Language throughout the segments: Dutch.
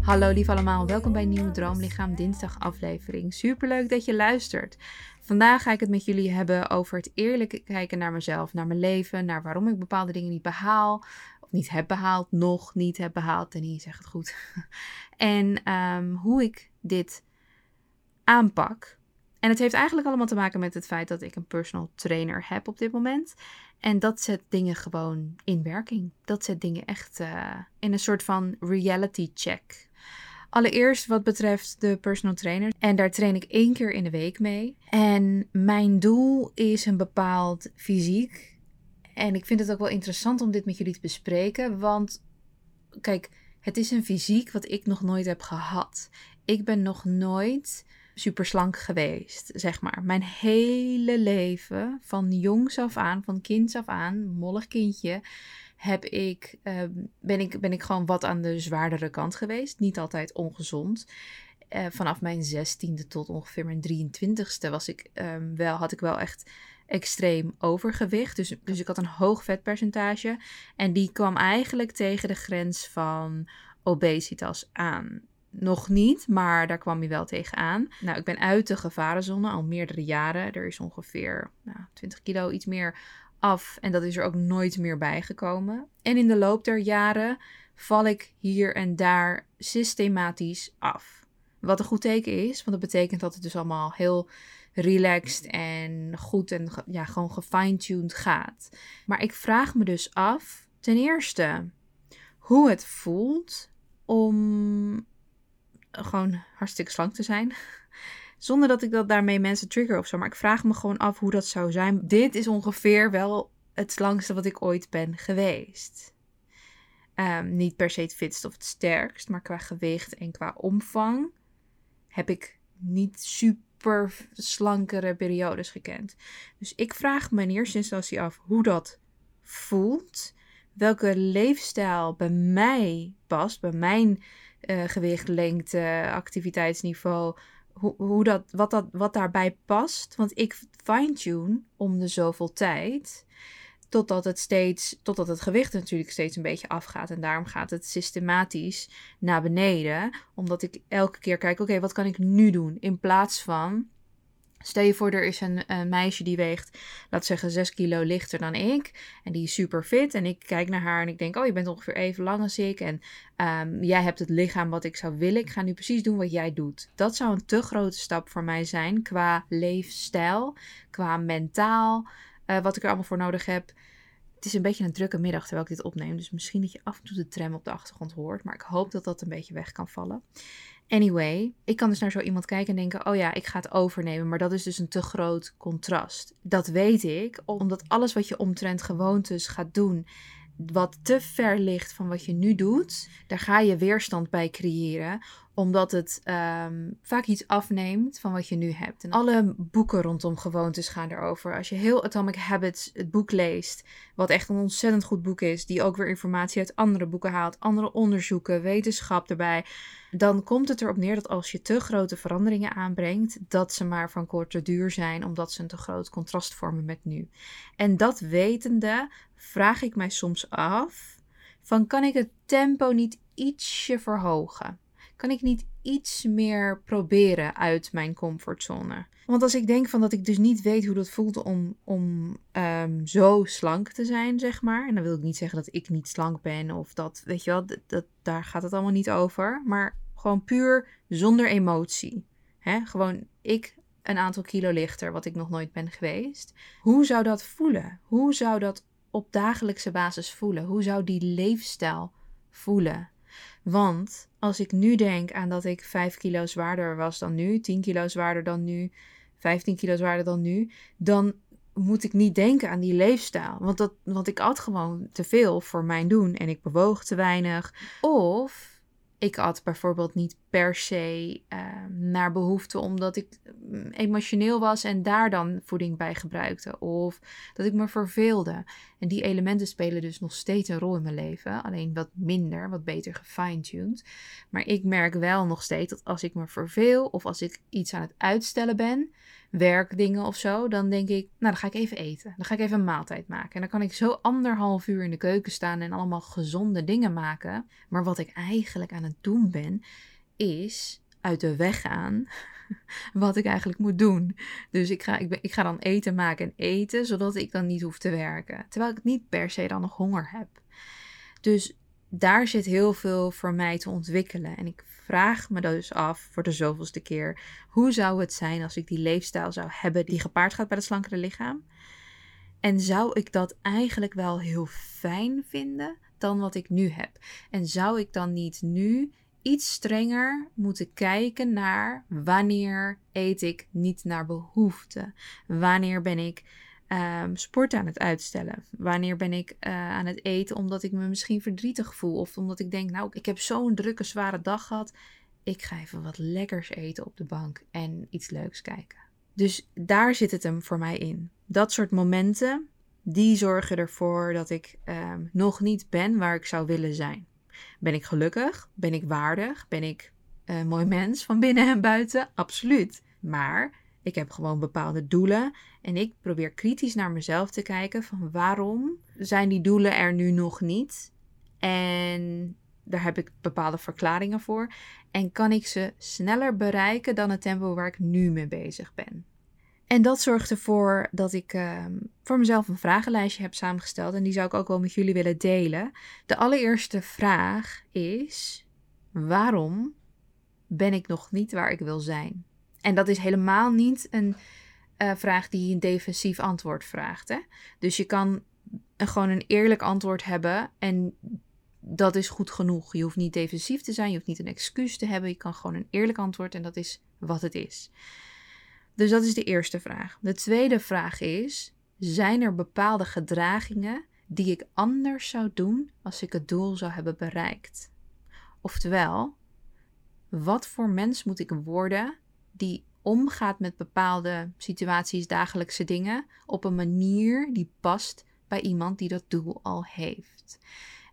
Hallo lief allemaal, welkom bij Nieuwe Droomlichaam dinsdag aflevering. Superleuk dat je luistert. Vandaag ga ik het met jullie hebben over het eerlijk kijken naar mezelf, naar mijn leven, naar waarom ik bepaalde dingen niet behaal, of niet heb behaald, nog niet heb behaald. En hier zeg het goed. en ehm, hoe ik dit aanpak. En het heeft eigenlijk allemaal te maken met het feit dat ik een personal trainer heb op dit moment. En dat zet dingen gewoon in werking. Dat zet dingen echt uh, in een soort van reality check. Allereerst wat betreft de personal trainer. En daar train ik één keer in de week mee. En mijn doel is een bepaald fysiek. En ik vind het ook wel interessant om dit met jullie te bespreken. Want kijk, het is een fysiek wat ik nog nooit heb gehad. Ik ben nog nooit super slank geweest, zeg maar. Mijn hele leven, van jongs af aan, van kinds af aan, mollig kindje, heb ik, ehm, ben, ik, ben ik gewoon wat aan de zwaardere kant geweest. Niet altijd ongezond. Uh, vanaf mijn zestiende tot ongeveer mijn 23ste was ik, um, wel, had ik wel echt extreem overgewicht. Dus, dus ik had een hoog vetpercentage. En die kwam eigenlijk tegen de grens van obesitas aan nog niet, maar daar kwam hij wel tegenaan. Nou, ik ben uit de gevarenzone al meerdere jaren. Er is ongeveer nou, 20 kilo, iets meer af. En dat is er ook nooit meer bijgekomen. En in de loop der jaren val ik hier en daar systematisch af. Wat een goed teken is, want dat betekent dat het dus allemaal heel relaxed en goed en ja, gewoon gefine-tuned gaat. Maar ik vraag me dus af, ten eerste, hoe het voelt om gewoon hartstikke slank te zijn. Zonder dat ik dat daarmee mensen trigger of zo. Maar ik vraag me gewoon af hoe dat zou zijn. Dit is ongeveer wel het slangste wat ik ooit ben geweest. Ehm, niet per se het fitst of het sterkst, maar qua gewicht en qua omvang heb ik niet super slankere periodes gekend. Dus ik vraag me in eerste instantie af hoe dat voelt. Welke leefstijl bij mij past, bij mijn uh, gewicht, lengte, activiteitsniveau. Hoe, hoe dat, wat, dat, wat daarbij past. Want ik fine-tune om de zoveel tijd. Totdat het steeds, totdat het gewicht natuurlijk steeds een beetje afgaat. En daarom gaat het systematisch naar beneden. Omdat ik elke keer kijk, oké, wat kan ik nu doen? In plaats van Stel je voor, er is een, meisje die weegt, laat zeggen, 6 kilo lichter dan ik. En die is super fit. En ik kijk naar haar en ik denk, oh, je bent ongeveer even lang als ik. En um, jij hebt het lichaam wat ik zou willen. Ik ga nu precies doen wat jij doet. Dat zou een te grote stap voor mij zijn qua leefstijl, qua mentaal, uh, wat ik er allemaal voor nodig heb. Het is een beetje een drukke middag terwijl ik dit opneem. Dus misschien dat je af en toe de tram op de achtergrond hoort. Maar ik hoop dat dat een beetje weg kan vallen. Anyway, ik kan dus naar zo iemand kijken en denken: oh ja, ik ga het overnemen. Maar dat is dus een te groot contrast. Dat weet ik, omdat alles wat je omtrent gewoontes gaat doen wat te ver ligt van wat je nu doet, daar ga je weerstand bij creëren, omdat het um, vaak iets afneemt van wat je nu hebt. En alle boeken rondom gewoontes gaan erover. Als je heel Atomic Habits, het boek leest, wat echt een ontzettend goed boek is, die ook weer informatie uit andere boeken haalt, andere onderzoeken, wetenschap erbij, dan komt het erop neer dat als je te grote veranderingen aanbrengt, dat ze maar van korte duur zijn, omdat ze een te groot contrast vormen met nu. En dat wetende vraag ik mij soms af: van kan ik het tempo niet ietsje verhogen? Kan ik niet iets meer proberen uit mijn comfortzone? Want als ik denk van dat ik dus niet weet hoe dat voelt om, om um, zo slank te zijn, zeg maar. En dan wil ik niet zeggen dat ik niet slank ben of dat, weet je wel, dat, dat daar gaat het allemaal niet over. Maar gewoon puur zonder emotie. Gewoon ik een aantal kilo lichter, wat ik nog nooit ben geweest. Hoe zou dat voelen? Hoe zou dat op dagelijkse basis voelen? Hoe zou die leefstijl voelen? Want als ik nu denk aan dat ik 5 kilo zwaarder was dan nu, 10 kilo zwaarder dan nu, 15 kilo zwaarder dan nu, dan moet ik niet denken aan die leefstijl. Want, dat, want ik at gewoon te veel voor mijn doen en ik bewoog te weinig. Of ik at bijvoorbeeld niet per se ehm, naar behoefte omdat ik mm, emotioneel was en daar dan voeding bij gebruikte. Of dat ik me verveelde. En die elementen spelen dus nog steeds een rol in mijn leven. Alleen wat minder, wat beter gefine-tuned. Maar ik merk wel nog steeds dat als ik me verveel of als ik iets aan het uitstellen ben, werkdingen of zo, dan denk ik, nou dan ga ik even eten. Dan ga ik even een maaltijd maken. En dan kan ik zo anderhalf uur in de keuken staan en allemaal gezonde dingen maken. Maar wat ik eigenlijk aan het doen ben, is uit de weg gaan wat ik eigenlijk moet doen. Dus ik ga, ik, ben, ik ga dan eten maken en eten, zodat ik dan niet hoef te werken. Terwijl ik niet per se dan nog honger heb. Dus daar zit heel veel voor mij te ontwikkelen. En ik vraag me dus af voor de zoveelste keer: hoe zou het zijn als ik die leefstijl zou hebben die gepaard gaat bij het slankere lichaam? En zou ik dat eigenlijk wel heel fijn vinden dan wat ik nu heb? En zou ik dan niet nu iets strenger moeten kijken naar wanneer eet ik niet naar behoefte? Wanneer ben ik um, sport aan het uitstellen? Wanneer ben ik uh, aan het eten omdat ik me misschien verdrietig voel? Of omdat ik denk, nou, ik heb zo'n drukke, zware dag gehad. Ik ga even wat lekkers eten op de bank en iets leuks kijken. Dus daar zit het hem voor mij in. Dat soort momenten, die zorgen ervoor dat ik um, nog niet ben waar ik zou willen zijn. Ben ik gelukkig? Ben ik waardig? Ben ik een mooi mens van binnen en buiten? Absoluut. Maar ik heb gewoon bepaalde doelen en ik probeer kritisch naar mezelf te kijken van waarom zijn die doelen er nu nog niet? En daar heb ik bepaalde verklaringen voor. En kan ik ze sneller bereiken dan het tempo waar ik nu mee bezig ben? En dat zorgt ervoor dat ik uh, voor mezelf een vragenlijstje heb samengesteld. En die zou ik ook wel met jullie willen delen. De allereerste vraag is: waarom ben ik nog niet waar ik wil zijn? En dat is helemaal niet een uh, vraag die een defensief antwoord vraagt. Hè? Dus je kan gewoon een eerlijk antwoord hebben en dat is goed genoeg. Je hoeft niet defensief te zijn, je hoeft niet een excuus te hebben. Je kan gewoon een eerlijk antwoord en dat is wat het is. Dus dat is de eerste vraag. De tweede vraag is: zijn er bepaalde gedragingen die ik anders zou doen als ik het doel zou hebben bereikt? Oftewel, wat voor mens moet ik worden die omgaat met bepaalde situaties, dagelijkse dingen, op een manier die past bij iemand die dat doel al heeft.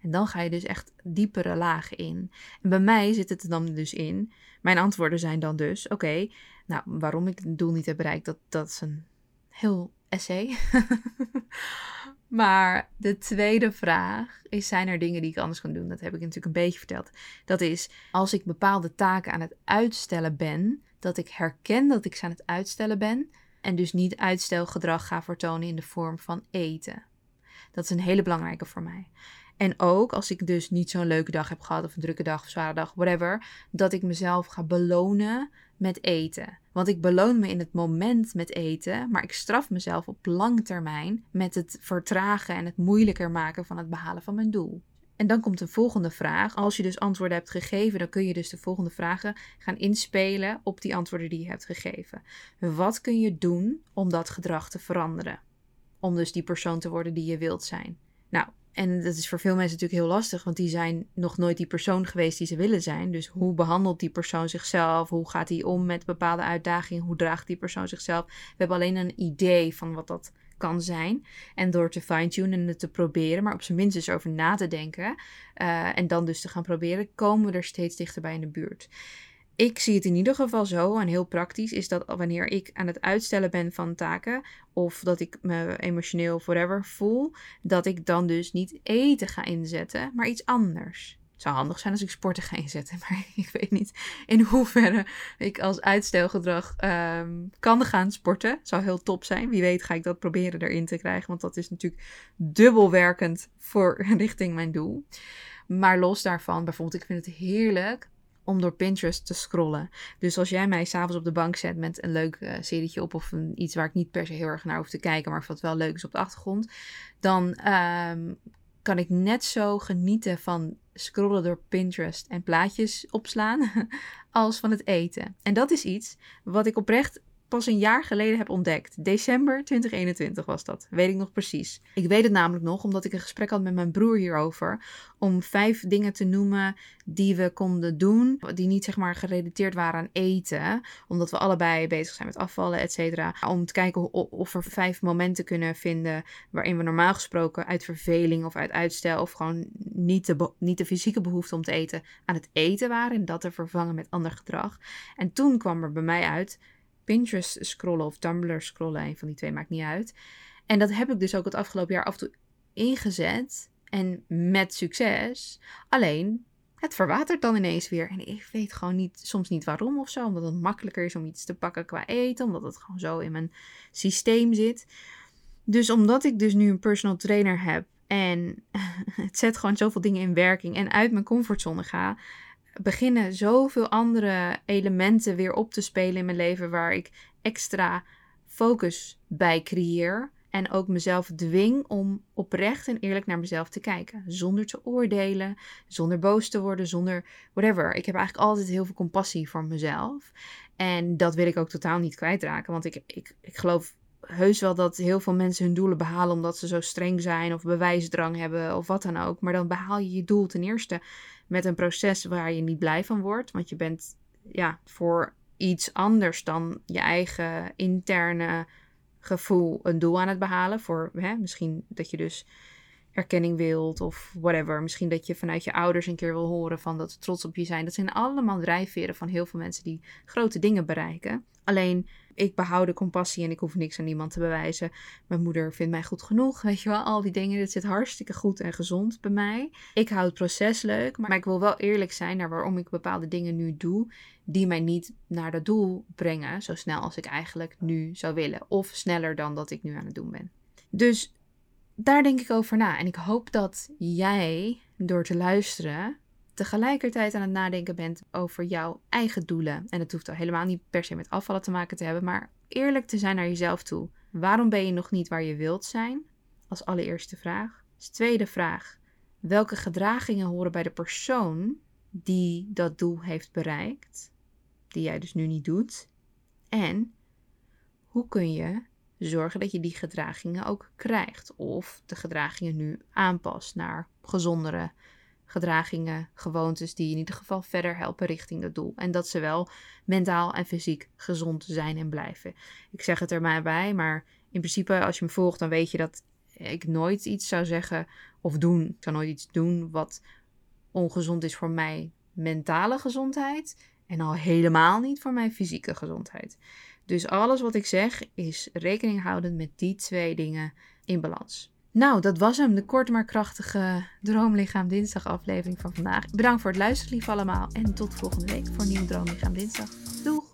En dan ga je dus echt diepere lagen in. En bij mij zit het er dan dus in. Mijn antwoorden zijn dan dus: oké, nou, waarom ik het doel niet heb bereikt, dat, dat is een heel essay. maar de tweede vraag is: zijn er dingen die ik anders kan doen? Dat heb ik natuurlijk een beetje verteld. Dat is als ik bepaalde taken aan het uitstellen ben, dat ik herken dat ik ze aan het uitstellen ben en dus niet uitstelgedrag ga vertonen in de vorm van eten. Dat is een hele belangrijke voor mij. En ook als ik dus niet zo'n leuke dag heb gehad, of een drukke dag, of zware dag, whatever, dat ik mezelf ga belonen met eten. Want ik beloon me in het moment met eten, maar ik straf mezelf op lang termijn met het vertragen en het moeilijker maken van het behalen van mijn doel. En dan komt een volgende vraag. Als je dus antwoorden hebt gegeven, dan kun je dus de volgende vragen gaan inspelen op die antwoorden die je hebt gegeven. Wat kun je doen om dat gedrag te veranderen? Om dus die persoon te worden die je wilt zijn. Nou, en dat is voor veel mensen natuurlijk heel lastig, want die zijn nog nooit die persoon geweest die ze willen zijn. Dus hoe behandelt die persoon zichzelf? Hoe gaat hij om met bepaalde uitdagingen? Hoe draagt die persoon zichzelf? We hebben alleen een idee van wat dat kan zijn. En door te fine-tunen en het te proberen, maar op zijn minst dus over na te denken. Uh, en dan dus te gaan proberen, komen we er steeds dichterbij in de buurt. Ik zie het in ieder geval zo, en heel praktisch, is dat wanneer ik aan het uitstellen ben van taken, of dat ik me emotioneel forever voel, dat ik dan dus niet eten ga inzetten, maar iets anders. Het zou handig zijn als ik sporten ga inzetten, maar ik weet niet in hoeverre ik als uitstelgedrag um, kan gaan sporten. Zou heel top zijn. Wie weet ga ik dat proberen erin te krijgen, want dat is natuurlijk dubbel werkend voor richting mijn doel. Maar los daarvan, bijvoorbeeld, ik vind het heerlijk om door Pinterest te scrollen. Dus als jij mij s'avonds op de bank zet met een leuk uh, serietje op of een, iets waar ik niet per se heel erg naar hoef te kijken, maar wat wel leuk is op de achtergrond, dan um, kan ik net zo genieten van scrollen door Pinterest en plaatjes opslaan als van het eten. En dat is iets wat ik oprecht pas een jaar geleden heb ontdekt. December 2021 was dat. Weet ik nog precies. Ik weet het namelijk nog omdat ik een gesprek had met mijn broer hierover. Om vijf dingen te noemen die we konden doen. Die niet zeg maar gerelateerd waren aan eten. Omdat we allebei bezig zijn met afvallen, et cetera. Om te kijken of we vijf momenten kunnen vinden. waarin we normaal gesproken uit verveling of uit uitstel. of gewoon niet de, niet de fysieke behoefte om te eten. aan het eten waren. En dat te vervangen met ander gedrag. En toen kwam er bij mij uit Pinterest scrollen of Tumblr scrollen. Een van die twee maakt niet uit. En dat heb ik dus ook het afgelopen jaar af en toe ingezet. En met succes. Alleen, het verwatert dan ineens weer. En ik weet gewoon niet, soms niet waarom of zo. Omdat het makkelijker is om iets te pakken qua eten. Omdat het gewoon zo in mijn systeem zit. Dus omdat ik dus nu een personal trainer heb. En het zet gewoon zoveel dingen in werking. En uit mijn comfortzone ga beginnen zoveel andere elementen weer op te spelen in mijn leven waar ik extra focus bij creëer. En ook mezelf dwing om oprecht en eerlijk naar mezelf te kijken. Zonder te oordelen, zonder boos te worden, zonder whatever. Ik heb eigenlijk altijd heel veel compassie voor mezelf. En dat wil ik ook totaal niet kwijtraken. Want ik, ik, ik geloof heus wel dat heel veel mensen hun doelen behalen omdat ze zo streng zijn of bewijsdrang hebben of wat dan ook. Maar dan behaal je je doel ten eerste met een proces waar je niet blij van wordt. Want je bent ja, voor iets anders dan je eigen interne gevoel een doel aan het behalen. Voor hè, misschien dat je dus erkenning wilt of whatever. Misschien dat je vanuit je ouders een keer wil horen van dat ze trots op je zijn. Dat zijn allemaal drijfveren van heel veel mensen die grote dingen bereiken. Alleen ik behoud de compassie en ik hoef niks aan niemand te bewijzen. Mijn moeder vindt mij goed genoeg, weet je wel, al die dingen. Dat zit hartstikke goed en gezond bij mij. Ik hou het proces leuk, maar ik wil wel eerlijk zijn naar waarom ik bepaalde dingen nu doe, die mij niet naar dat doel brengen, zo snel als ik eigenlijk nu zou willen. Of sneller dan dat ik nu aan het doen ben. Dus daar denk ik over na. En ik hoop dat jij, door te luisteren, tegelijkertijd aan het nadenken bent over jouw eigen doelen. En het hoeft al helemaal niet per se met afvallen te maken te hebben, maar eerlijk te zijn naar jezelf toe. Waarom ben je nog niet waar je wilt zijn? Als allereerste vraag. Tweede vraag. Welke gedragingen horen bij de persoon die dat doel heeft bereikt, die jij dus nu niet doet? En hoe kun je zorgen dat je die gedragingen ook krijgt. Of de gedragingen nu aanpast naar gezondere gedragingen, gewoontes die in ieder geval verder helpen richting dat doel. En dat ze wel mentaal en fysiek gezond zijn en blijven. Ik zeg het er maar bij, maar in principe als je me volgt, dan weet je dat ik nooit iets zou zeggen of doen. Ik zou nooit iets doen wat ongezond is voor mijn mentale gezondheid. En al helemaal niet voor mijn fysieke gezondheid. Dus alles wat ik zeg is rekening houdend met die twee dingen in balans. Nou, dat was hem, de korte maar krachtige Droomlichaam Dinsdag aflevering van vandaag. Bedankt voor het luisteren, lief allemaal. En tot volgende week voor een nieuwe Droomlichaam Dinsdag. Doeg!